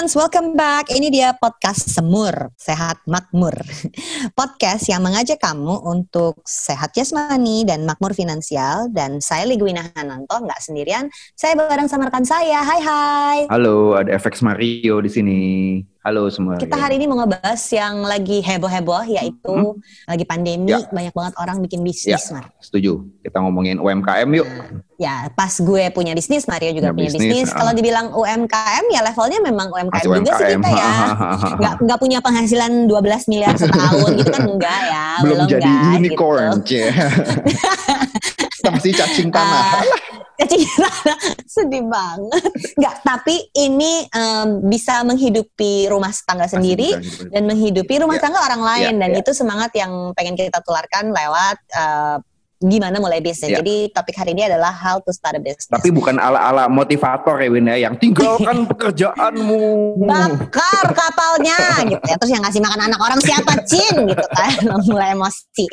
Hai Semurians, welcome back. Ini dia podcast Semur, Sehat Makmur. Podcast yang mengajak kamu untuk sehat jasmani dan makmur finansial. Dan saya Ligwina Hananto, nggak sendirian. Saya bareng sama rekan saya. Hai hai. Halo, ada FX Mario di sini. Halo semua. Kita hari ini mau ngebahas yang lagi heboh-heboh, yaitu Hmm. lagi pandemi, Ya. banyak banget orang bikin Ya, bisnis, Mar. setuju. Kita ngomongin UMKM yuk. Nah, ya, pas gue punya bisnis, Mario juga Punya punya bisnis, bisnis. ah. Kalau dibilang UMKM, ya levelnya memang UMKM Masih juga sih kita ya. nggak nggak punya penghasilan 12 miliar setahun gitu kan enggak ya Belum jadi guys, unicorn. gitu. Kita masih cacing tanah. Ah, cacing tanah sedih banget nggak tapi ini em, bisa menghidupi rumah tangga sendiri dan menghidupi rumah Ya. tangga orang lain Ya, dan ya. itu semangat yang pengen kita tularkan lewat eh, gimana mulai bisnis. Ya. jadi topik hari ini adalah how to start a business. Tapi bukan ala-ala motivator ya Win ya, yang tinggalkan pekerjaanmu. bakar kapalnya gitu ya. Terus yang ngasih makan anak orang siapa? Cin gitu kan. Mulai emosi.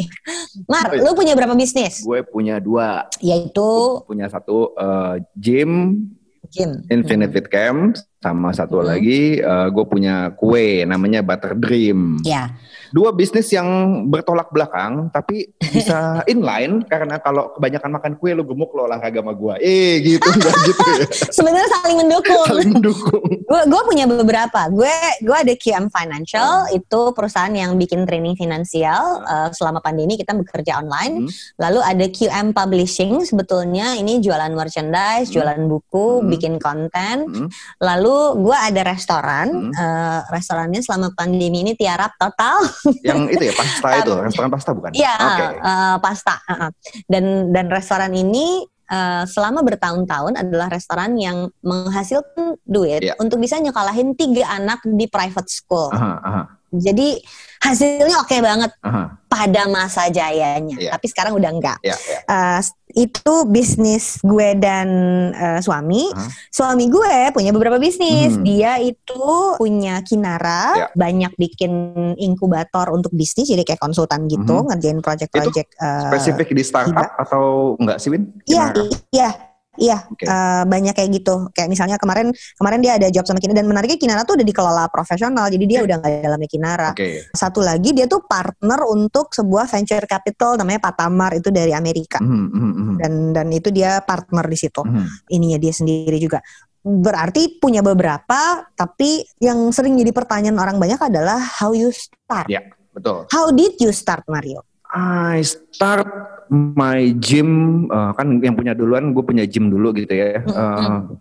Mar lu punya berapa bisnis? Gue punya dua. yaitu? Punya satu eh, gym, gym. Infinite Fit Camp, sama satu Hmm. lagi eh, gue punya kue namanya Butter Dream. ya Dua bisnis yang bertolak belakang tapi bisa inline karena kalau kebanyakan makan kue lu gemuk lo olahraga sama gua. Eh gitu enggak gitu ya. sebenarnya saling mendukung Saling mendukung. gue gue punya beberapa gue gue ada QM Financial itu perusahaan yang bikin training finansial eh, selama pandemi kita bekerja online Hmm. lalu ada QM Publishing sebetulnya ini jualan merchandise jualan buku Hmm. bikin konten Hmm. lalu gue ada restoran Hmm. eh, restorannya selama pandemi ini tiarap total Yang itu ya pasta itu, restoran pasta bukan? Iya, Oke. eh, pasta. uh-uh. Dan dan restoran ini eh, selama bertahun-tahun adalah restoran yang menghasilkan duit Iya. untuk bisa nyekolahin tiga anak di private school. Aha, aha, Jadi hasilnya oke banget aha. pada masa jayanya. Iya. Tapi sekarang udah enggak. Ya, ya. Eh, itu bisnis gue dan eh, suami. Hah? Suami gue punya beberapa bisnis. Hmm. Dia itu punya Kinara, Ya. banyak bikin inkubator untuk bisnis, jadi kayak konsultan gitu, Mhm. ngerjain project-project. eh, Spesifik di startup atau enggak sih Win? Iya, iya, iya. Oke. eh, banyak kayak gitu. Kayak misalnya kemarin kemarin dia ada job sama Kinara dan menariknya Kinara tuh udah dikelola profesional, jadi dia udah nggak dalamnya Kinara. Oke. Satu lagi dia tuh partner untuk sebuah venture capital namanya Patamar itu dari Amerika mhm, mhm. dan dan itu dia partner di situ. Mhm. Ininya dia sendiri juga. Berarti punya beberapa, tapi yang sering jadi pertanyaan orang banyak adalah how you start. Ya. Betul. How did you start Mario? I start my gym uh, kan yang punya duluan gue punya gym dulu gitu ya. Uh.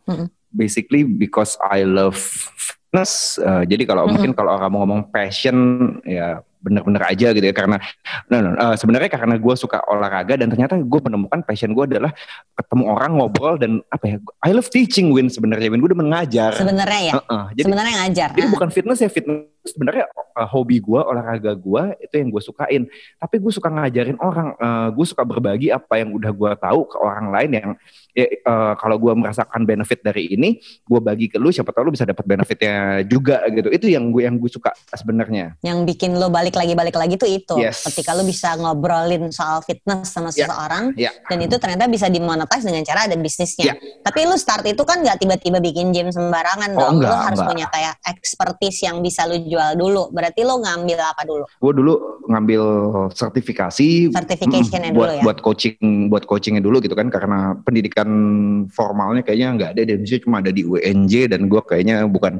Basically because I love fitness. Uh, jadi kalau mungkin kalau kamu ngomong passion ya bener-bener aja gitu ya karena no, no, uh, sebenarnya karena gue suka olahraga dan ternyata gue menemukan passion gue adalah ketemu orang ngobrol dan apa ya I love teaching Win sebenarnya Win gue udah mengajar. Sebenarnya ya, Uh-uh. Jadi sebenarnya ngajar. jadi Ah. bukan fitness ya fitness sebenarnya uh, hobi gue olahraga gue itu yang gue sukain. Tapi gue suka ngajarin orang, uh, gue suka berbagi apa yang udah gue tahu ke orang lain yang ya, uh, kalau gue merasakan benefit dari ini, gue bagi ke lu siapa tahu lu bisa dapat benefitnya juga gitu. Itu yang gue yang gue suka sebenarnya. yang bikin lo balik lagi balik lagi tuh itu Yes. ketika lo bisa ngobrolin soal fitness sama Ya. seseorang Ya. dan itu ternyata bisa dimonetize dengan cara ada bisnisnya Ya. tapi lo start itu kan nggak tiba-tiba bikin gym sembarangan Oh, dong lo enggak, harus enggak. punya kayak expertise yang bisa lo jual dulu. Berarti lo ngambil apa dulu? Gue dulu ngambil sertifikasi Certification-nya mm, buat dulu ya? buat coaching buat coachingnya dulu gitu kan. Karena pendidikan formalnya kayaknya nggak ada di Indonesia cuma ada di UNJ dan gue kayaknya bukan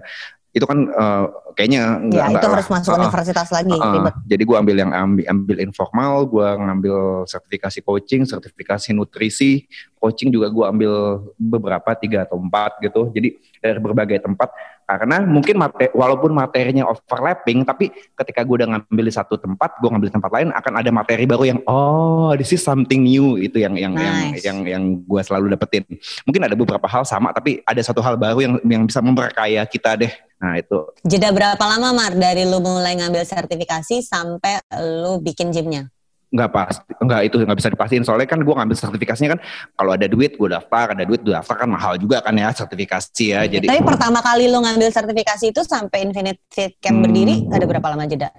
itu kan eh, kayaknya nggak ya itu harus masuk Uh-uh. universitas lagi Uh, ribet. Jadi gue ambil yang ambil, ambil informal, gue ngambil sertifikasi coaching, sertifikasi nutrisi, coaching juga gue ambil beberapa tiga atau empat gitu. Jadi dari berbagai tempat karena mungkin mate, walaupun materinya overlapping, tapi ketika gue udah ngambil di satu tempat, gue ngambil di tempat lain akan ada materi baru yang oh this is something new itu yang yang Nice. yang yang, yang gue selalu dapetin. Mungkin ada beberapa hal sama, tapi ada satu hal baru yang yang bisa memperkaya kita deh. Nah itu jeda berapa lama Mar dari lo mulai ngambil sertifikasi sampai lo bikin gymnya nggak pasti nggak itu nggak bisa dipastiin soalnya kan gue ngambil sertifikasinya kan kalau ada duit gue daftar ada duit gue daftar kan mahal juga kan ya sertifikasi ya jadi Tapi pertama kali lo ngambil sertifikasi itu sampai Infinite Fit Camp Hmm. berdiri ada berapa lama jeda?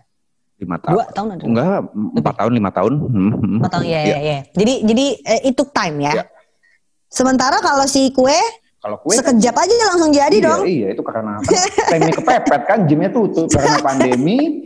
lima tahun Dua tahun ada? enggak empat tahun lima tahun Hmm, hmm. Empat tahun ya, Iya. ya, ya. Jadi jadi eh, it took time ya. Iya. Sementara kalau si kue kalau kue kan- sekejap aja langsung jadi iya, dong. iya itu karena kan timnya kepepet kan gymnya tutup karena pandemi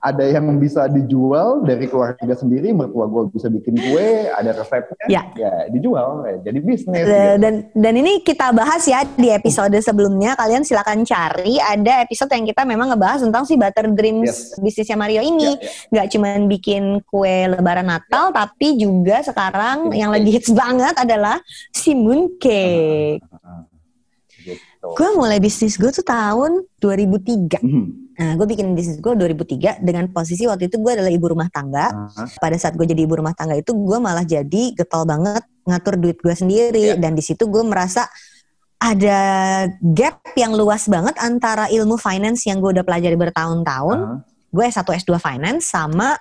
ada yang bisa dijual dari keluarga sendiri mertua gue bisa bikin kue ada resepnya Ya. ya dijual ya, jadi bisnis gitu. dan dan ini kita bahas ya di episode sebelumnya kalian silakan cari ada episode yang kita memang ngebahas tentang si Butter Dreams Yes. bisnisnya Mario ini Ya, ya. nggak cuman bikin kue lebaran Natal tapi juga sekarang yang cake. lagi hits banget adalah si moon cake. Gitu. Gue mulai bisnis gue tuh tahun 2003. Hmm. Nah, gue bikin bisnis gue 2003 dengan posisi waktu itu gue adalah ibu rumah tangga. Ah, Pada saat gue jadi ibu rumah tangga itu gue malah jadi getol banget ngatur duit gue sendiri Iya. dan di situ gue merasa ada gap yang luas banget antara ilmu finance yang gue udah pelajari bertahun-tahun, ah. gue S1 S2 finance sama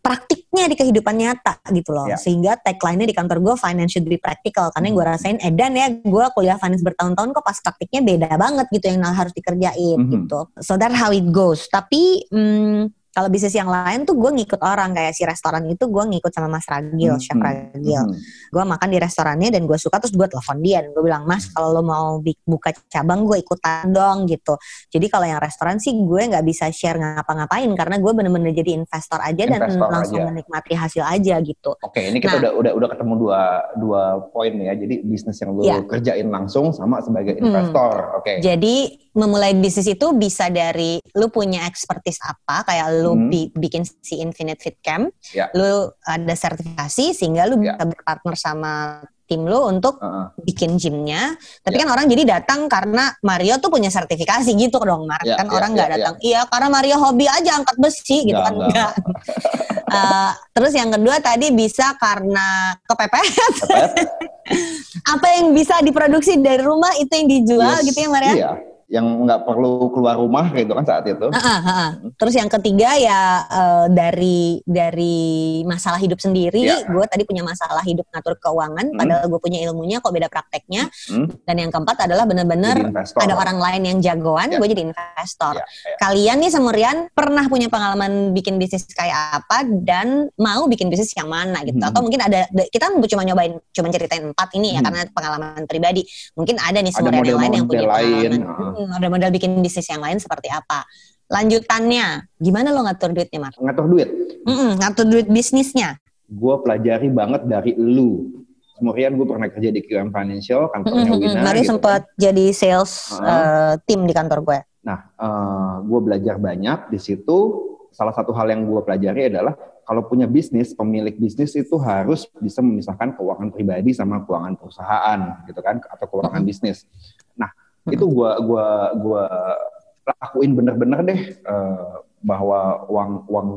praktiknya di kehidupan nyata gitu loh. Iya. Sehingga tagline-nya di kantor gue finance should be practical karena yang gue rasain edan ya gue kuliah finance bertahun-tahun kok pas praktiknya beda banget gitu yang harus dikerjain Mhm. gitu. So that how it goes. Tapi hmm, kalau bisnis yang lain tuh gue ngikut orang kayak si restoran itu gue ngikut sama Mas Ragil, Chef Hmm, Ragil. hmm. Gue makan di restorannya dan gue suka terus gue telepon dia dan gue bilang Mas kalau lo mau buka cabang gue ikutan dong gitu. Jadi kalau yang restoran sih gue nggak bisa share ngapa-ngapain karena gue bener-bener jadi investor aja dan Investor langsung aja. menikmati hasil aja gitu. Oke, ini kita Nah. udah udah udah ketemu dua dua poin ya. Jadi bisnis yang lu Iya. kerjain langsung sama sebagai Hmm. investor. Oke. Jadi memulai bisnis itu bisa dari lu punya expertise apa kayak lu Hmm. bi- bikin si Infinite Fit Camp, Ya. lu ada sertifikasi sehingga lu Ya. bisa berpartner sama tim lu untuk Heeh. bikin gymnya. Tapi Ya. kan orang jadi datang karena Mario tuh punya sertifikasi gitu dong, Mar. Ya, kan ya, orang nggak ya. datang. Iya, karena Mario hobi aja angkat besi gitu kan enggak. Eh, terus yang kedua tadi bisa karena kepepet. Kepepet. Apa yang bisa diproduksi dari rumah itu yang dijual Yes, gitu ya, Mario? Iya, yang nggak perlu keluar rumah gitu kan saat itu. Heeh, heeh. Terus yang ketiga ya eh, dari dari masalah hidup sendiri, Ya. gue tadi punya masalah hidup ngatur keuangan, Hmm. padahal gue punya ilmunya kok beda prakteknya. Hmm, Dan yang keempat adalah benar-benar ada orang lain yang jagoan, Ya. gue jadi investor. Ya, ya. Kalian nih semurian pernah punya pengalaman bikin bisnis kayak apa dan mau bikin bisnis yang mana gitu? Hmm. Atau mungkin ada kita cuma nyobain, cuma ceritain empat ini ya Hmm. karena pengalaman pribadi. Mungkin ada nih semurian yang lain yang punya lain, pengalaman. Hmm, model-model bikin bisnis yang lain seperti apa? Lanjutannya, gimana lo ngatur duitnya, Mar? Ngatur duit. Mm-mm, ngatur duit bisnisnya. Gue pelajari banget dari lu. Kemudian gue pernah kerja di QM Financial, kantornya Mm-mm, Wina. Gitu sempat jadi sales Uh-huh. eh, tim di kantor gue. Nah, gue belajar banyak di situ. Salah satu hal yang gue pelajari adalah kalau punya bisnis, pemilik bisnis itu harus bisa memisahkan keuangan pribadi sama keuangan perusahaan, gitu kan, atau keuangan bisnis. Itu gue gua gua lakuin bener-bener deh eh, bahwa uang uang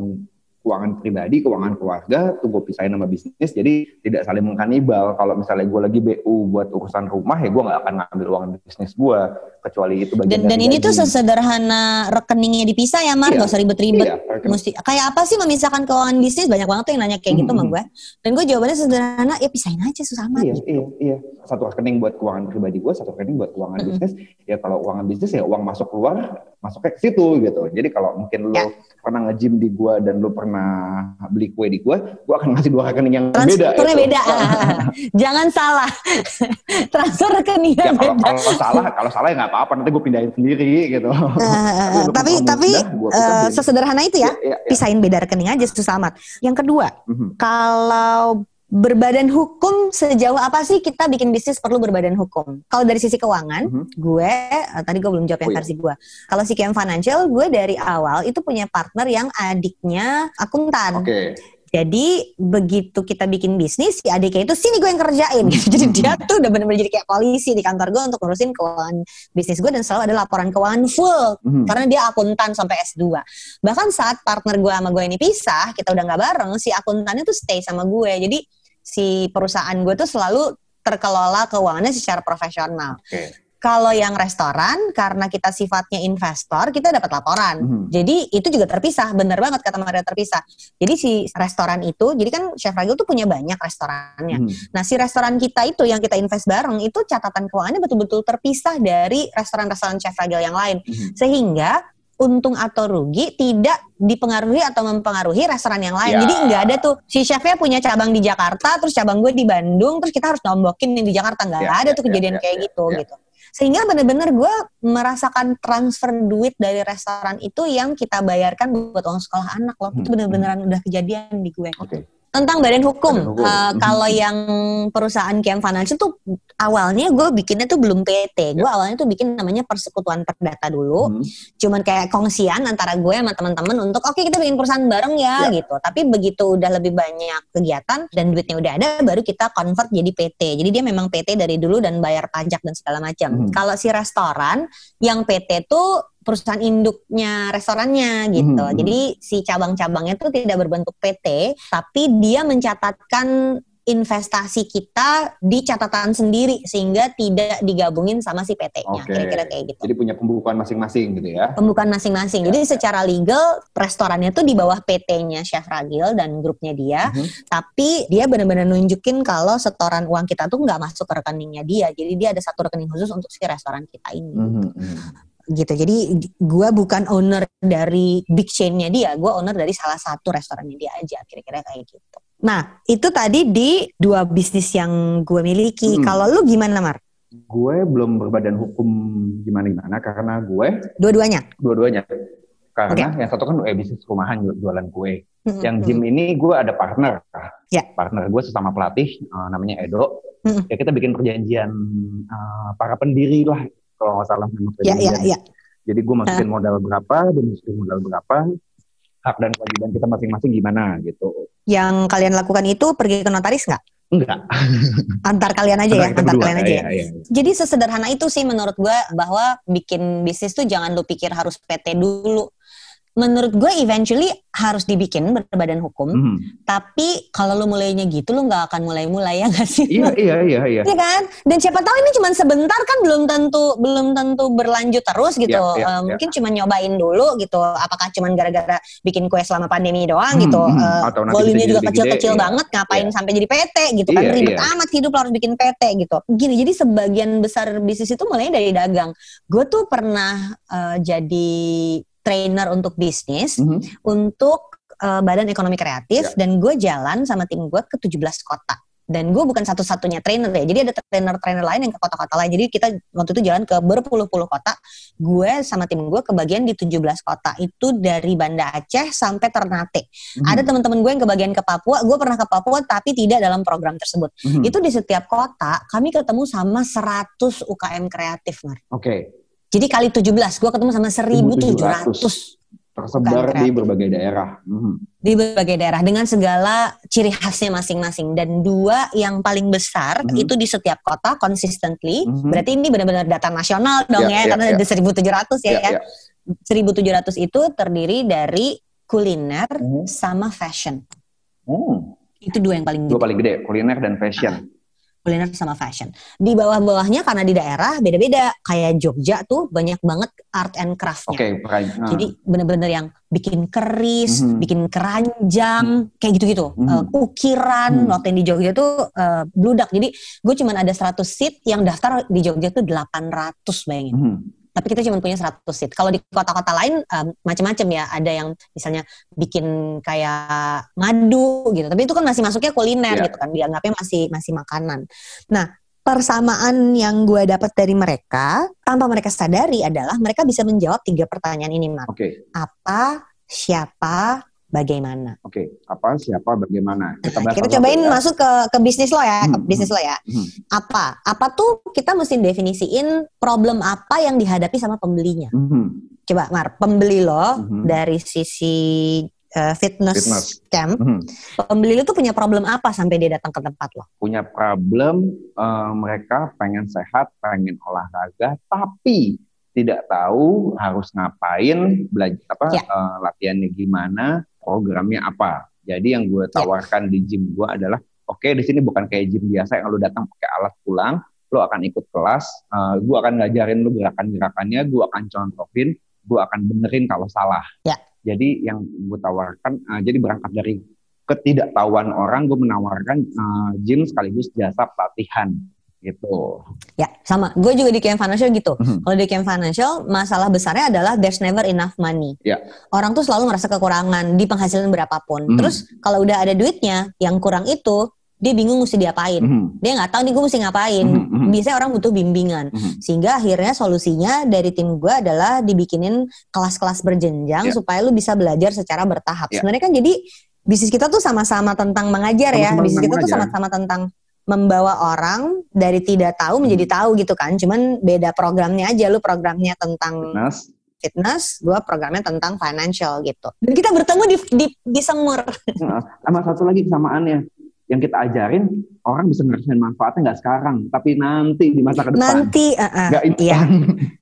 keuangan pribadi, keuangan keluarga tuh gue pisahin sama bisnis, jadi tidak saling mengkanibal. Kalau misalnya gue lagi BU buat urusan rumah, ya gue nggak akan ngambil uang bisnis gue, kecuali itu bagian Dan, dan ini tuh sesederhana rekeningnya dipisah ya, Mar. Iya. Gak usah ribet-ribet. Iya, rekening. Mesti kayak apa sih memisahkan keuangan bisnis? Banyak banget tuh yang nanya kayak gitu sama gue. Dan gue jawabannya sederhana, ya pisahin aja susah amat. Iya, gitu. iya, iya. Satu rekening buat keuangan pribadi gue, satu rekening buat keuangan Mm-mm. bisnis. Ya kalau keuangan bisnis ya uang masuk keluar, masuknya ke situ gitu. Jadi kalau mungkin lo Ya. pernah nge-gym di gue dan lo pernah beli kue di gue, gue akan ngasih dua rekening yang beda. Transfernya gitu. beda. Jangan salah. Transfer rekeningnya ya kalau, beda. kalau salah, kalau salah ya nggak apa-apa. Nanti gue pindahin sendiri gitu. Eh, untuk tapi kamu tapi udah, gua eh, pisahin. sesederhana itu ya. Iya, iya, iya. Pisahin beda rekening aja susah amat. Yang kedua, Mhm. kalau berbadan hukum sejauh apa sih kita bikin bisnis perlu berbadan hukum? Kalau dari sisi keuangan, Mhm. gue eh, tadi gue belum jawab yang Oh, iya. versi gue. Kalau si KM Financial, gue dari awal itu punya partner yang adiknya akuntan. Oke. Jadi begitu kita bikin bisnis, si adiknya itu sini gue yang kerjain. gitu. Jadi dia tuh udah bener-bener jadi kayak polisi di kantor gue untuk ngurusin keuangan bisnis gue dan selalu ada laporan keuangan full Mhm. karena dia akuntan sampai S2. Bahkan saat partner gue sama gue ini pisah, kita udah nggak bareng, si akuntannya tuh stay sama gue. Jadi si perusahaan gue tuh selalu terkelola keuangannya secara profesional. Oke. Kalau yang restoran, karena kita sifatnya investor, kita dapat laporan. Mhm. Jadi itu juga terpisah, bener banget kata Maria terpisah. Jadi si restoran itu, jadi kan Chef Ragil tuh punya banyak restorannya. Mhm. Nah si restoran kita itu yang kita invest bareng itu catatan keuangannya betul-betul terpisah dari restoran-restoran Chef Ragil yang lain. Mhm. Sehingga untung atau rugi tidak dipengaruhi atau mempengaruhi restoran yang lain. Ya. Jadi nggak ada tuh si chefnya punya cabang di Jakarta, terus cabang gue di Bandung, terus kita harus nombokin yang di Jakarta nggak Ya, ada ya, tuh ya, kejadian ya, kayak ya, gitu ya. gitu. Sehingga bener-bener gue merasakan transfer duit dari restoran itu yang kita bayarkan buat uang sekolah anak loh. Itu Hmm. bener-beneran udah kejadian di gue. Oke. Tentang badan hukum, Badan hukum. Mhm. kalau yang perusahaan Kiam Financial tuh awalnya gue bikinnya tuh belum PT. Gue awalnya tuh bikin namanya persekutuan perdata dulu Mhm. cuman kayak kongsian antara gue sama teman-teman untuk oke kita bikin perusahaan bareng ya Ya. gitu. Tapi begitu udah lebih banyak kegiatan dan duitnya udah ada, baru kita convert jadi PT. Jadi dia memang PT dari dulu dan bayar pajak dan segala macam. Mhm. Kalau si restoran yang PT tuh perusahaan induknya restorannya gitu. Mhm, mhm. Jadi si cabang-cabangnya tuh tidak berbentuk PT, tapi dia mencatatkan investasi kita di catatan sendiri sehingga tidak digabungin sama si PT-nya. Oke. Kira-kira kayak gitu Jadi punya pembukuan masing-masing gitu ya. pembukaan masing-masing. Jadi secara legal restorannya tuh di bawah PT-nya Chef Ragil dan grupnya dia, Mhm. tapi dia benar-benar nunjukin kalau setoran uang kita tuh nggak masuk ke rekeningnya dia. Jadi dia ada satu rekening khusus untuk si restoran kita ini. Mhm. Gitu. Jadi gua bukan owner dari big chain-nya dia, gua owner dari salah satu restorannya dia aja, kira-kira kayak gitu. Nah, itu tadi di dua bisnis yang gue miliki. Hmm. Kalau lu gimana, Mar? Gue belum berbadan hukum gimana-gimana karena gue Dua-duanya? dua-duanya. Karena yang satu kan eh, bisnis rumahan ju- jualan kue. Mm-mm. Yang gym ini gue ada partner. Ya. Partner gue sesama pelatih eh, namanya Edo. Mm-mm. Ya kita bikin perjanjian eh, para pendiri lah kalau nggak salah Ya, ya, perjanjian. ya. Jadi gue masukin modal berapa, dia masukin modal berapa, hak dan kewajiban kita masing-masing gimana gitu. Yang kalian lakukan itu pergi ke notaris nggak? Enggak. Antar kalian aja ya, Kita antar berdua, kalian aja. ya. iya, iya. Jadi sesederhana itu sih menurut gue bahwa bikin bisnis tuh jangan lu pikir harus PT dulu. Menurut gue eventually harus dibikin berbadan hukum. Mhm. Tapi kalau lu mulainya gitu lu nggak akan mulai-mulai ya nggak sih? Iya, iya, iya, iya. Iya kan? Dan siapa tahu ini cuma sebentar kan belum tentu belum tentu berlanjut terus gitu. Iya, iya, Eh, iya. Mungkin cuma nyobain dulu gitu. Apakah cuma gara-gara bikin kue selama pandemi doang Hmm, gitu? Eh, Atau nanti volumenya juga kecil-kecil iya. banget. Ngapain Iya. sampai jadi PT gitu kan? Iya, Ribet iya. amat hidup lo harus bikin PT gitu. Gini, jadi sebagian besar bisnis itu mulainya dari dagang. Gue tuh pernah eh, jadi trainer untuk bisnis Mhm. untuk eh, Badan Ekonomi Kreatif Ya. dan gue jalan sama tim gue ke 17 kota. Dan gue bukan satu-satunya trainer ya. Jadi ada trainer-trainer lain yang ke kota-kota lain. Jadi kita waktu itu jalan ke berpuluh-puluh kota. Gue sama tim gue kebagian di 17 kota. Itu dari Banda Aceh sampai Ternate. Mhm. Ada teman-teman gue yang kebagian ke Papua. Gue pernah ke Papua tapi tidak dalam program tersebut. Mhm. Itu di setiap kota kami ketemu sama 100 UKM kreatif, Mar. Oke, Jadi kali 17, gue ketemu sama 1.700 tersebar Bukan di berbagai daerah. Mhm. di berbagai daerah dengan segala ciri khasnya masing-masing dan dua yang paling besar Mhm. itu di setiap kota consistently Mhm. berarti ini benar-benar data nasional dong Ya, ya, ya, karena ya. ada 1700 ya, Ya, ya. ya. 1700 itu terdiri dari kuliner Mhm. sama fashion Hmm. itu dua yang paling Dua gede paling gede, kuliner dan fashion. Kuliner sama fashion di bawah-bawahnya karena di daerah beda-beda kayak Jogja tuh banyak banget art and craftnya Oke, peran- nah. Jadi bener-bener yang bikin keris, Mhm. bikin keranjang, kayak gitu-gitu. Mhm. Eh, ukiran, Mhm. waktu yang di Jogja tuh eh, bludak. Jadi gue cuma ada 100 seat, yang daftar di Jogja tuh 800 bayangin. Mhm. Tapi kita cuma punya 100 seat. Kalau di kota-kota lain em, macam-macam ya. Ada yang misalnya bikin kayak madu gitu. Tapi itu kan masih masuknya kuliner Iya. gitu kan. Dianggapnya masih masih makanan. Nah, persamaan yang gue dapat dari mereka tanpa mereka sadari adalah mereka bisa menjawab tiga pertanyaan ini, Mar. Oke, Apa, siapa, bagaimana. oke. Apa, siapa, bagaimana? Kita, bahas Kita cobain ya. masuk ke ke bisnis lo ya, ke Hmm, bisnis lo ya. Hmm. Apa? Apa tuh kita mesti definisiin problem apa yang dihadapi sama pembelinya. Mhm. Coba Mar, pembeli lo Mhm. dari sisi uh, fitness, Fitness. camp, Mhm. pembeli lo tuh punya problem apa sampai dia datang ke tempat lo? Punya problem, eh, mereka pengen sehat, pengen olahraga, tapi tidak tahu harus ngapain, belajar apa, Ya. eh, latihannya gimana, programnya apa. Jadi yang gue Ya. tawarkan di gym gue adalah, oke di sini bukan kayak gym biasa yang lu datang pakai alat pulang, lo akan ikut kelas, uh, gue akan ngajarin lo gerakan-gerakannya, gue akan contohin, gue akan benerin kalau salah. Ya. Jadi yang gue tawarkan, uh, jadi berangkat dari ketidaktahuan orang, gue menawarkan uh, gym sekaligus jasa pelatihan gitu. Ya, sama. Gue juga di Camp Financial gitu. Mhm. Kalau di Camp Financial, masalah besarnya adalah there's never enough money. Ya. Orang tuh selalu merasa kekurangan di penghasilan berapapun. Mhm. Terus kalau udah ada duitnya, yang kurang itu dia bingung mesti diapain. Mhm. Dia nggak tahu nih gue mesti ngapain. Mhm. Biasanya orang butuh bimbingan. Mhm. Sehingga akhirnya solusinya dari tim gue adalah dibikinin kelas-kelas berjenjang Ya. supaya lu bisa belajar secara bertahap. Ya. Sebenarnya kan jadi bisnis kita tuh sama-sama tentang mengajar ya. Sama-sama Bisnis kita tuh mengajar. sama-sama tentang membawa orang dari tidak tahu menjadi tahu gitu kan. Cuman beda programnya aja. Lu programnya tentang Fitness. fitness, gue programnya tentang financial gitu. Dan kita bertemu di di, di semur. Nah, sama satu lagi kesamaannya yang kita ajarin orang bisa ngerasain manfaatnya nggak sekarang tapi nanti di masa ke depan Nanti, uh, uh, iya,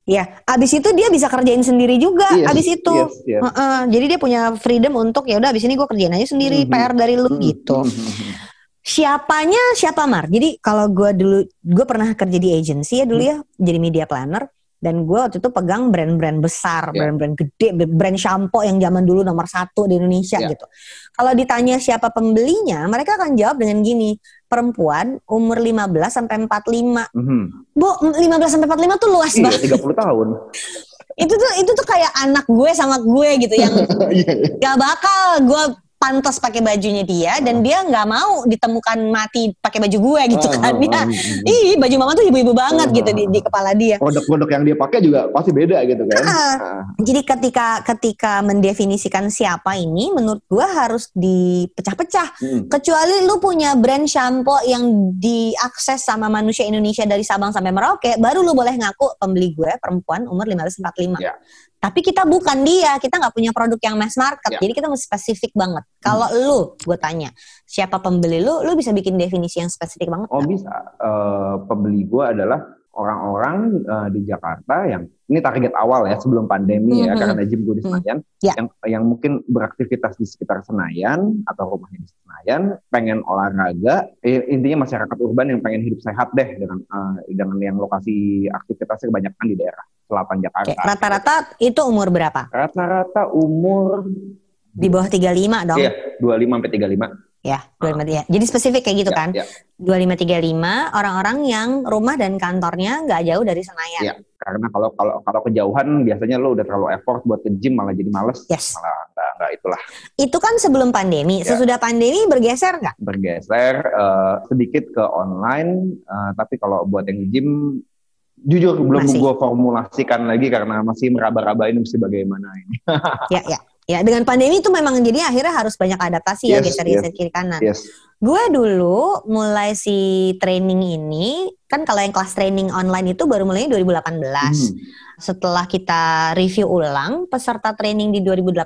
iya. Abis itu dia bisa kerjain sendiri juga. Yes, abis itu, yes, yes. Heeh, jadi dia punya freedom untuk ya udah abis ini gue kerjain aja sendiri Mhm. PR dari lu Hmm, gitu. hmm, hmm, hmm. Siapanya siapa Mar? Jadi kalau gue dulu gue pernah kerja di agency ya dulu Hmm. ya jadi media planner dan gue waktu itu pegang brand-brand besar, Ya. brand-brand gede, brand shampoo yang zaman dulu nomor satu di Indonesia Ya. gitu. Kalau ditanya siapa pembelinya, mereka akan jawab dengan gini, perempuan umur 15 sampai 45. Mhm. Bu, 15 sampai 45 tuh luas iya banget. 30 tahun Itu tuh itu tuh kayak anak gue sama gue gitu yang Iya, iya. gak bakal gue pantas pakai bajunya dia dan dia nggak mau ditemukan mati pakai baju gue gitu Ah, kan ah, ah. ih baju mama tuh ibu-ibu banget Ah, gitu di, di kepala dia produk-produk yang dia pakai juga pasti beda gitu kan Ah. Ah. jadi ketika ketika mendefinisikan siapa ini menurut gue harus dipecah-pecah Hmm. kecuali lu punya brand shampoo yang diakses sama manusia Indonesia dari Sabang sampai Merauke baru lu boleh ngaku pembeli gue perempuan umur 15-45 Ya. Tapi kita bukan dia kita nggak punya produk yang mass market Ya. jadi kita mesti spesifik banget kalau lu gue tanya siapa pembeli lu lu bisa bikin definisi yang spesifik banget Oh nggak? bisa. Eh, pembeli gue adalah orang-orang eh, di Jakarta yang ini target awal ya sebelum pandemi ya Mhm. karena gym gue di Senayan Ya. yang yang mungkin beraktivitas di sekitar Senayan atau rumahnya di Senayan pengen olahraga eh, intinya masyarakat urban yang pengen hidup sehat deh dengan eh, dengan yang lokasi aktivitasnya kebanyakan di daerah selatan Oke, Jakarta. rata-rata itu umur berapa Rata-rata umur di bawah 35 dong iya 25 sampai 35. ya 25 ya jadi spesifik kayak gitu Ya, kan ya. 25 35 orang-orang yang rumah dan kantornya nggak jauh dari Senayan Iya. Karena kalau kalau kalau kejauhan biasanya lo udah terlalu effort buat ke gym malah jadi males. Yes. Malah nggak nggak itulah itu kan sebelum pandemi Ya. sesudah pandemi bergeser nggak bergeser eh, sedikit ke online. eh, tapi kalau buat yang gym jujur belum gue formulasikan lagi karena masih meraba-raba ini mesti bagaimana ini. ya ya ya dengan pandemi itu memang jadi akhirnya harus banyak adaptasi ya Yes, geser-geser kiri kanan Yes. Gue dulu mulai si training ini kan kalau yang kelas training online itu baru mulai 2018. Hmm. Setelah kita review ulang peserta training di 2018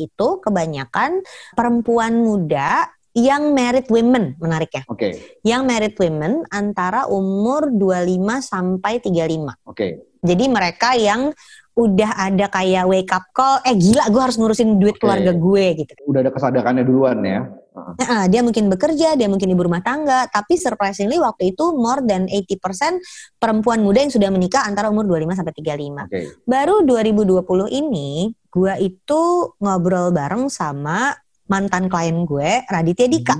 itu kebanyakan perempuan muda yang married women menariknya. Oke. Yang married women antara umur 25 sampai 35. Oke. Jadi mereka yang udah ada kayak wake up call, eh gila gue harus ngurusin duit Oke. keluarga gue gitu. Udah ada kesadarannya duluan ya. Nah, dia mungkin bekerja, dia mungkin ibu rumah tangga, tapi surprisingly waktu itu more than 80% perempuan muda yang sudah menikah antara umur 25 sampai 35. Oke. Baru 2020 ini gua itu ngobrol bareng sama mantan klien gue Raditya Dika.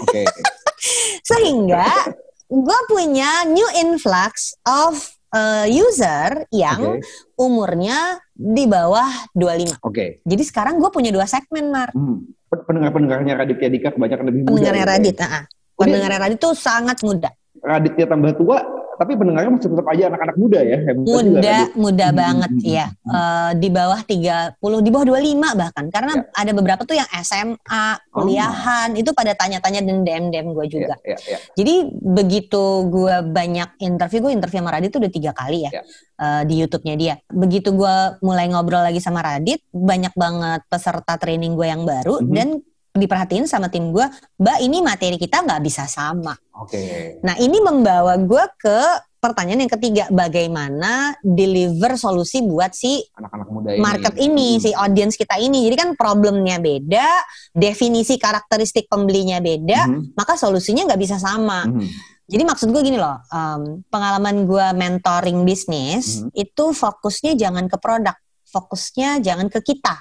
Oke. Sehingga gua punya new influx of uh, user yang Oke. umurnya di bawah 25. Oke. Jadi sekarang gue punya dua segmen, Mar. Hmm. Pendengar-pendengarnya Raditya Dika kebanyakan lebih muda. Pendengarnya ya. Radit, ah, ah. Oh, dia- pendengarnya Radit tuh sangat muda. Raditya tambah tua, tapi pendengarnya masih tetap aja anak-anak muda ya. Hebat juga muda muda Hmm, banget hmm, ya hmm. Eh, di bawah 30 di bawah 25 bahkan karena Ya. ada beberapa tuh yang SMA kuliahan itu pada tanya-tanya dan DM DM gue juga Ya, ya, ya. jadi begitu gue banyak interview gue interview sama Radit tuh udah tiga kali ya Ya. eh, di YouTube-nya dia begitu gue mulai ngobrol lagi sama Radit banyak banget peserta training gue yang baru Mhm. dan diperhatiin sama tim gue mbak ini materi kita nggak bisa sama Oke. Nah, ini membawa gue ke pertanyaan yang ketiga, bagaimana deliver solusi buat si Anak-anak muda ini. market ini, Hmm. si audience kita ini. Jadi kan problemnya beda, definisi karakteristik pembelinya beda, Mhm. maka solusinya nggak bisa sama. Mhm. Jadi maksud gue gini loh, um, pengalaman gue mentoring bisnis Mhm. itu fokusnya jangan ke produk, fokusnya jangan ke kita,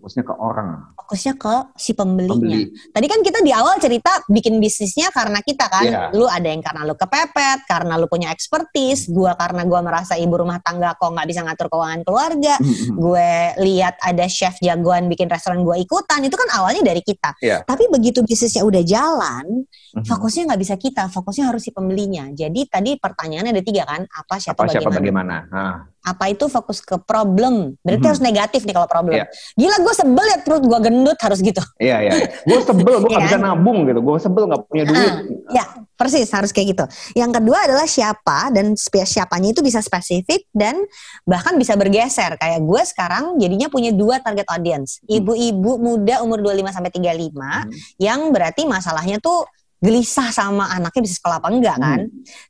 Fokusnya ke orang, fokusnya ke si pembelinya. pembeli. Tadi kan kita di awal cerita bikin bisnisnya karena kita kan, Iya. lu ada yang karena lu kepepet, karena lu punya expertise, gua karena gua merasa ibu rumah tangga kok nggak bisa ngatur keuangan keluarga, Mhm. gue lihat ada chef jagoan bikin restoran gue ikutan, itu kan awalnya dari kita. Iya. Tapi begitu bisnisnya udah jalan, fokusnya nggak bisa kita, fokusnya harus si pembelinya. Jadi tadi pertanyaannya ada tiga kan, apa siapa, Apa siapa bagaimana. bagaimana? Nah, Apa itu fokus ke problem, berarti Mhm. harus negatif nih kalau problem. Iya. Gila gue sebel ya perut gue gendut harus gitu. iya iya. Gue sebel, gue Iya gak bisa kan? nabung gitu. Gue sebel gak punya duit. Ah, ya, persis harus kayak gitu. Yang kedua adalah siapa dan siapanya itu bisa spesifik dan bahkan bisa bergeser. Kayak gue sekarang jadinya punya dua target audience. Ibu-ibu muda umur 25 sampai 35 Hmm. yang berarti masalahnya tuh gelisah sama anaknya bisa sekolah apa enggak kan.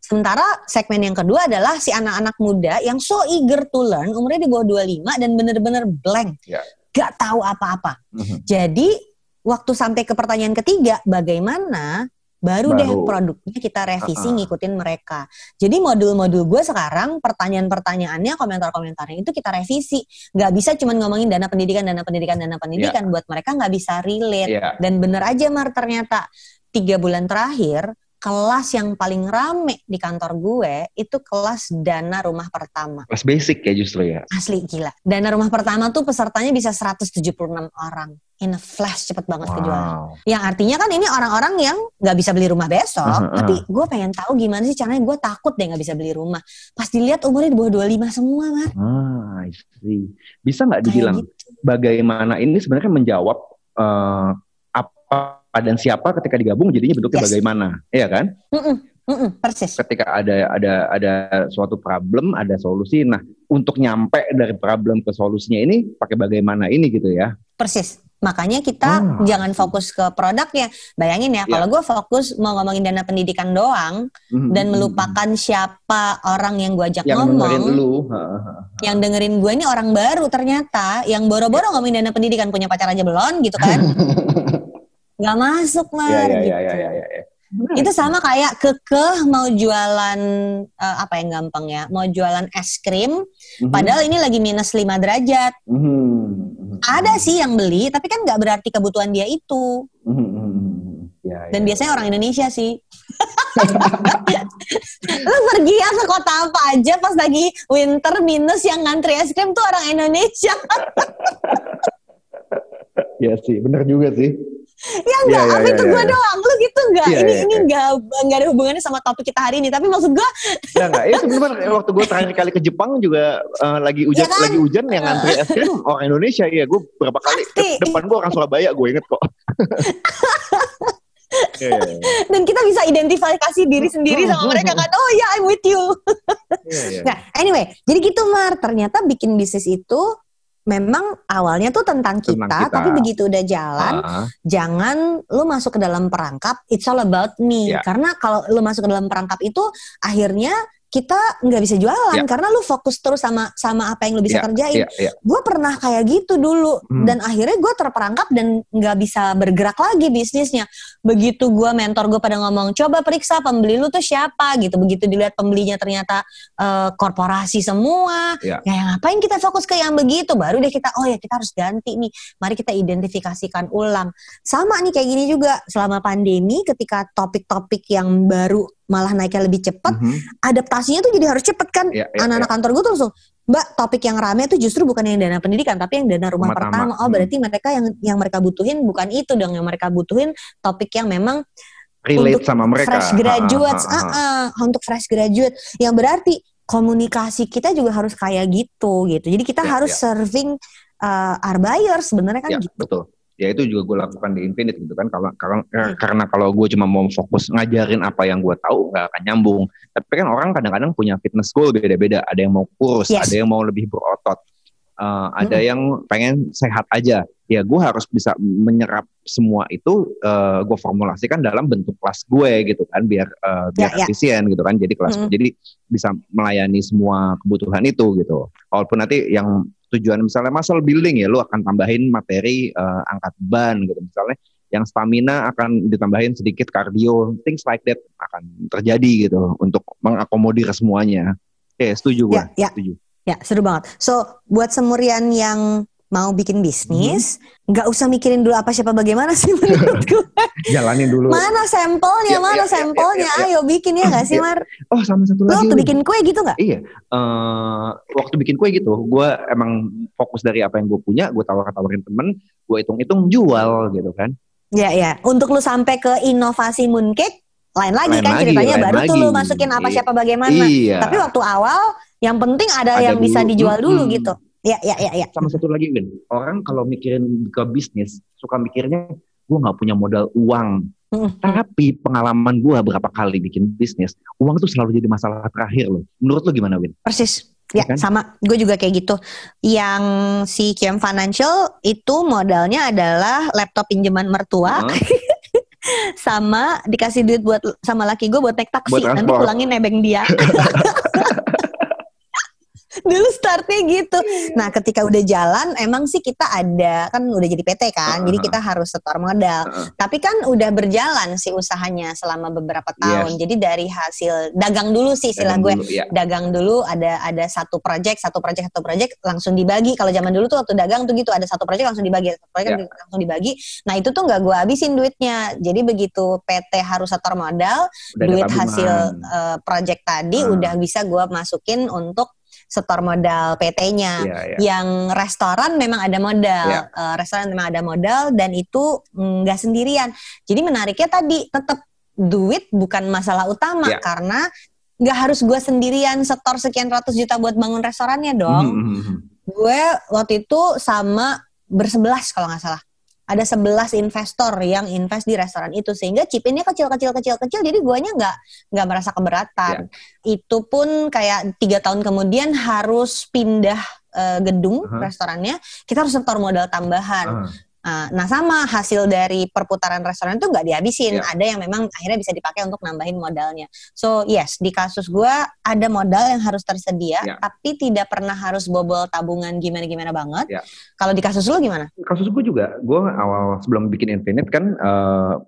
Sementara segmen yang kedua adalah si anak-anak muda yang so eager to learn, umurnya di bawah 25 dan bener-bener blank. Ya. Gak tahu apa-apa. Mhm. Jadi waktu sampai ke pertanyaan ketiga, bagaimana baru, deh Baru. produknya kita revisi Uh-uh. ngikutin mereka. Jadi modul-modul gue sekarang pertanyaan-pertanyaannya, komentar-komentarnya itu kita revisi. Gak bisa cuma ngomongin dana pendidikan, dana pendidikan, dana pendidikan buat mereka nggak bisa relate. Iya. Dan bener aja Mar ternyata tiga bulan terakhir kelas yang paling rame di kantor gue itu kelas dana rumah pertama. Kelas basic ya justru ya. Asli gila. Dana rumah pertama tuh pesertanya bisa 176 orang. In a flash cepet banget kejualan. Wow. Yang artinya kan ini orang-orang yang nggak bisa beli rumah besok. Uh-huh, uh-huh. Tapi gue pengen tahu gimana sih caranya gue takut deh nggak bisa beli rumah. Pas dilihat umurnya di bawah 25 semua, Mar. Ah, I see. Bisa nggak dibilang gitu. bagaimana ini sebenarnya menjawab eh, apa dan siapa ketika digabung jadinya bentuknya Yes. bagaimana, Iya kan? Mm-mm, mm-mm, persis. Ketika ada ada ada suatu problem, ada solusi. Nah, untuk nyampe dari problem ke solusinya ini pakai bagaimana ini gitu ya? Persis. Makanya kita Ah. jangan fokus ke produknya. Bayangin ya, Ya. kalau gue fokus mau ngomongin dana pendidikan doang Mhm, dan mhm, melupakan siapa orang yang gue ajak yang dengerin ngomong, lu. Ha, ha. yang dengerin gue ini orang baru ternyata, yang boro-boro ngomongin dana pendidikan punya pacar aja belum gitu kan? Gak masuk Ya, lah ya, gitu. ya, ya, ya, ya, ya. Itu sama kayak kekeh mau jualan eh, apa yang gampang ya, mau jualan es krim, Mhm, padahal ini lagi minus 5 derajat. mhm, mhm. Ada sih yang beli, tapi kan nggak berarti kebutuhan dia itu. Mhm, mhm, mhm. Ya, Dan ya. biasanya orang Indonesia sih. Lu pergi ya ke kota apa aja pas lagi winter minus yang ngantri es krim tuh orang Indonesia. Ya sih, benar juga sih. Ya enggak, Iya, iya, apa iya, itu iya. gue doang. Lu gitu enggak? Iya, ini iya, ini iya. enggak enggak ada hubungannya sama topik kita hari ini, tapi maksud gue Enggak enggak. Itu benar waktu gue terakhir kali ke Jepang juga eh, lagi hujan Iya kan? lagi hujan yang ngantri es krim orang Indonesia ya. Gue berapa kali Pasti. de- depan gue orang Surabaya gue inget kok. Iya, iya, dan kita bisa identifikasi diri sendiri sama mereka kan. Oh ya, I'm with you. iya, iya. Nah, anyway, jadi gitu Mar. Ternyata bikin bisnis itu memang awalnya tuh tentang kita, Tentang kita. tapi begitu udah jalan, Ah, jangan lu masuk ke dalam perangkap it's all about me Ya. karena kalau lu masuk ke dalam perangkap itu akhirnya kita nggak bisa jualan Ya. karena lu fokus terus sama sama apa yang lu bisa Iya, kerjain iya, iya. gue pernah kayak gitu dulu Hmm. dan akhirnya gue terperangkap dan nggak bisa bergerak lagi bisnisnya begitu gue mentor gue pada ngomong coba periksa pembeli lu tuh siapa gitu begitu dilihat pembelinya ternyata eh, korporasi semua Ya. ya ngapain kita fokus ke yang begitu baru deh kita oh ya kita harus ganti nih mari kita identifikasikan ulang sama nih kayak gini juga selama pandemi ketika topik-topik yang baru malah naiknya lebih cepat Mhm. adaptasinya tuh jadi harus cepet kan Iya, iya, anak-anak kantor gue tuh langsung mbak topik yang rame tuh justru bukan yang dana pendidikan tapi yang dana rumah Rumah pertama tamak. oh Hmm. berarti mereka yang yang mereka butuhin bukan itu dong yang mereka butuhin topik yang memang Relate Untuk sama mereka. fresh graduates Ha, ha, ha, ah, ah, untuk fresh graduate yang berarti komunikasi kita juga harus kayak gitu gitu jadi kita Ya, harus ya. serving uh, our buyers sebenarnya kan Ya, gitu betul. Ya itu juga gue lakukan di Infinite gitu kan. Kalau karena, Hmm. karena kalau gue cuma mau fokus ngajarin apa yang gue tahu nggak akan nyambung. Tapi kan orang kadang-kadang punya fitness goal beda-beda. Ada yang mau kurus, Yes. ada yang mau lebih berotot, Eh, ada Mm-mm. yang pengen sehat aja. Ya gue harus bisa menyerap semua itu. eh, gue formulasikan dalam bentuk kelas gue gitu kan, biar eh, biar ya. efisien gitu kan. Jadi kelas Mm-mm. jadi bisa melayani semua kebutuhan itu gitu. Walaupun nanti yang tujuan misalnya muscle building ya lu akan tambahin materi eh, angkat ban gitu misalnya yang stamina akan ditambahin sedikit kardio, things like that akan terjadi gitu untuk mengakomodir semuanya. Oke, setuju gue. Ya, ya. Setuju. Ya, seru banget. So, buat semurian yang mau bikin bisnis, Hmm. nggak usah mikirin dulu apa siapa bagaimana sih menurut gue. Jalanin dulu. Mana sampelnya, Ya, mana ya, ya, sampelnya? ya, ya, ya. Ayo bikin ya nggak sih, Ya. Mar? Oh, sama satu Lo lagi. waktu Win. bikin kue gitu nggak? Iya, eh waktu bikin kue gitu, gue emang fokus dari apa yang gue punya, gue tawar-tawarin temen, gue hitung-hitung jual gitu kan. Ya, ya. Untuk lu sampai ke inovasi mooncake, lain lagi Lain kan lagi, ceritanya lain baru tuh lagi. lu masukin apa Iya. siapa bagaimana. Iya. Tapi waktu awal, yang penting ada, Ada yang bisa dulu. dijual dulu Mm-mm. gitu. Ya, ya, ya, ya. Sama satu lagi, Win, orang kalau mikirin ke bisnis, suka mikirnya gue nggak punya modal uang. Mm-mm. Tapi pengalaman gue berapa kali bikin bisnis, uang tuh selalu jadi masalah terakhir loh. Menurut lo gimana, Win? Persis. Ya, Kan? sama. Gue juga kayak gitu. Yang si QM Financial itu modalnya adalah laptop pinjaman mertua Heeh. sama dikasih duit buat sama laki gue buat naik taksi. Buat Nanti pulangin nebeng dia. Dulu startnya gitu. Nah, ketika udah jalan, emang sih kita ada kan udah jadi PT kan, jadi Heeh. kita harus setor modal. Heeh. Tapi kan udah berjalan sih usahanya selama beberapa tahun. Jadi dari hasil dagang dulu sih istilah Dagang gue dulu, ya. dagang dulu ada ada satu project satu project satu project langsung dibagi kalau zaman dulu tuh waktu dagang tuh gitu ada satu project langsung dibagi satu project Ya. langsung dibagi nah itu tuh nggak gue habisin duitnya jadi begitu PT harus setor modal Udah duit hasil eh, project tadi Ah. udah bisa gue masukin untuk setor modal PT-nya Iya, iya. yang restoran memang ada modal, Ya. Eh, restoran memang ada modal dan itu nggak sendirian. Jadi menariknya tadi tetap duit bukan masalah utama Ya. karena nggak harus gue sendirian setor sekian ratus juta buat bangun restorannya dong. Mhm, mhm. Gue waktu itu sama bersebelas kalau nggak salah. Ada 11 investor yang invest di restoran itu sehingga chipinnya kecil kecil kecil kecil jadi guanya nggak nggak merasa keberatan. Itu pun kayak tiga tahun kemudian harus pindah eh, gedung Aha. restorannya. Kita harus setor modal tambahan. Ah, Ah, nah sama hasil dari perputaran restoran itu nggak dihabisin. Ya. Ada yang memang akhirnya bisa dipakai untuk nambahin modalnya. So yes, di kasus gua ada modal yang harus tersedia, Ya. tapi tidak pernah harus bobol tabungan gimana-gimana banget. Ya. Kalau di kasus lu gimana? kasus gue juga, gue awal sebelum bikin Infinite kan,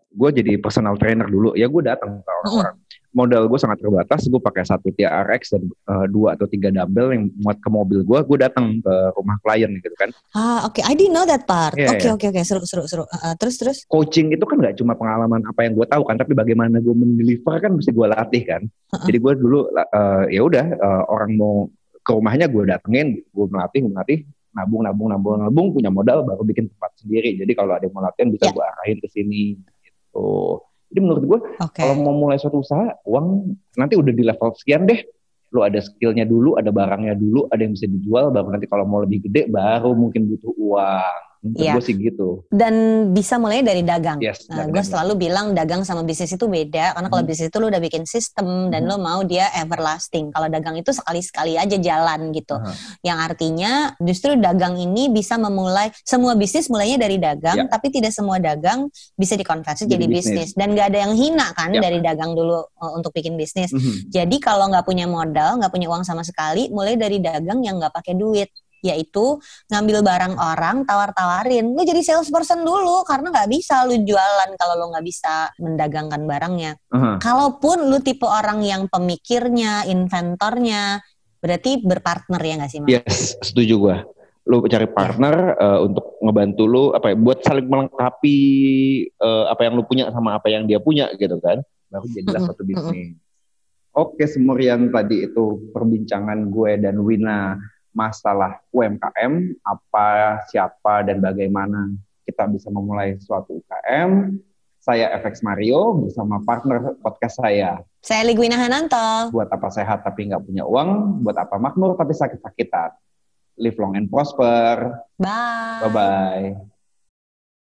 gue jadi personal trainer dulu. Ya gue datang ke orang-orang. Modal gue sangat terbatas. Gue pakai satu TRX dan eh, dua atau tiga dumbbell yang muat ke mobil gue. Gue datang ke rumah klien gitu kan. Ah oke, I didn't know that part. Iya, Oke iya. oke oke, seru seru seru. Ah, terus terus. Coaching itu kan nggak cuma pengalaman apa yang gue tahu kan, tapi bagaimana gue mendeliver kan mesti gue latih kan. Heeh. Jadi gue dulu eh, ya udah eh, orang mau ke rumahnya gue datengin, gue melatih, gue melatih, nabung, nabung, nabung, nabung, punya modal baru bikin tempat sendiri. Jadi kalau ada yang mau latihan bisa Ya. gue arahin ke sini gitu. Jadi menurut gue Oke. kalau mau mulai suatu usaha, uang nanti udah di level sekian deh. Lu ada skillnya dulu, ada barangnya dulu, ada yang bisa dijual, baru nanti kalau mau lebih gede, baru mungkin butuh uang. Iya. gue sih gitu. Dan bisa mulai dari dagang. Yes, Nah, gue selalu bilang dagang sama bisnis itu beda karena kalau Hmm. bisnis itu lo udah bikin sistem dan Hmm. lo mau dia everlasting. Kalau dagang itu sekali-sekali aja jalan gitu. Aha. Yang artinya justru dagang ini bisa memulai semua bisnis mulainya dari dagang, Ya. tapi tidak semua dagang bisa dikonversi jadi, Jadi bisnis. bisnis. Dan gak ada yang hina kan Ya. dari dagang dulu uh, untuk bikin bisnis. Mhm. Jadi kalau nggak punya modal, nggak punya uang sama sekali, mulai dari dagang yang nggak pakai duit yaitu ngambil barang orang tawar-tawarin lu jadi salesperson dulu karena nggak bisa lu jualan kalau lu nggak bisa mendagangkan barangnya Aha. kalaupun lu tipe orang yang pemikirnya inventornya berarti berpartner ya nggak sih Mas? Yes, setuju gue. Lu cari partner eh, untuk ngebantu lu apa ya, buat saling melengkapi eh, apa yang lu punya sama apa yang dia punya gitu kan. Baru jadilah Mm-mm, satu bisnis. Oke, Semurian tadi itu perbincangan gue dan Wina masalah UMKM, apa, siapa, dan bagaimana kita bisa memulai suatu UKM. Saya FX Mario bersama partner podcast saya. saya Ligwina Hananto Buat apa sehat tapi nggak punya uang, buat apa makmur tapi sakit-sakitan. Live long and prosper. bye Bye-bye.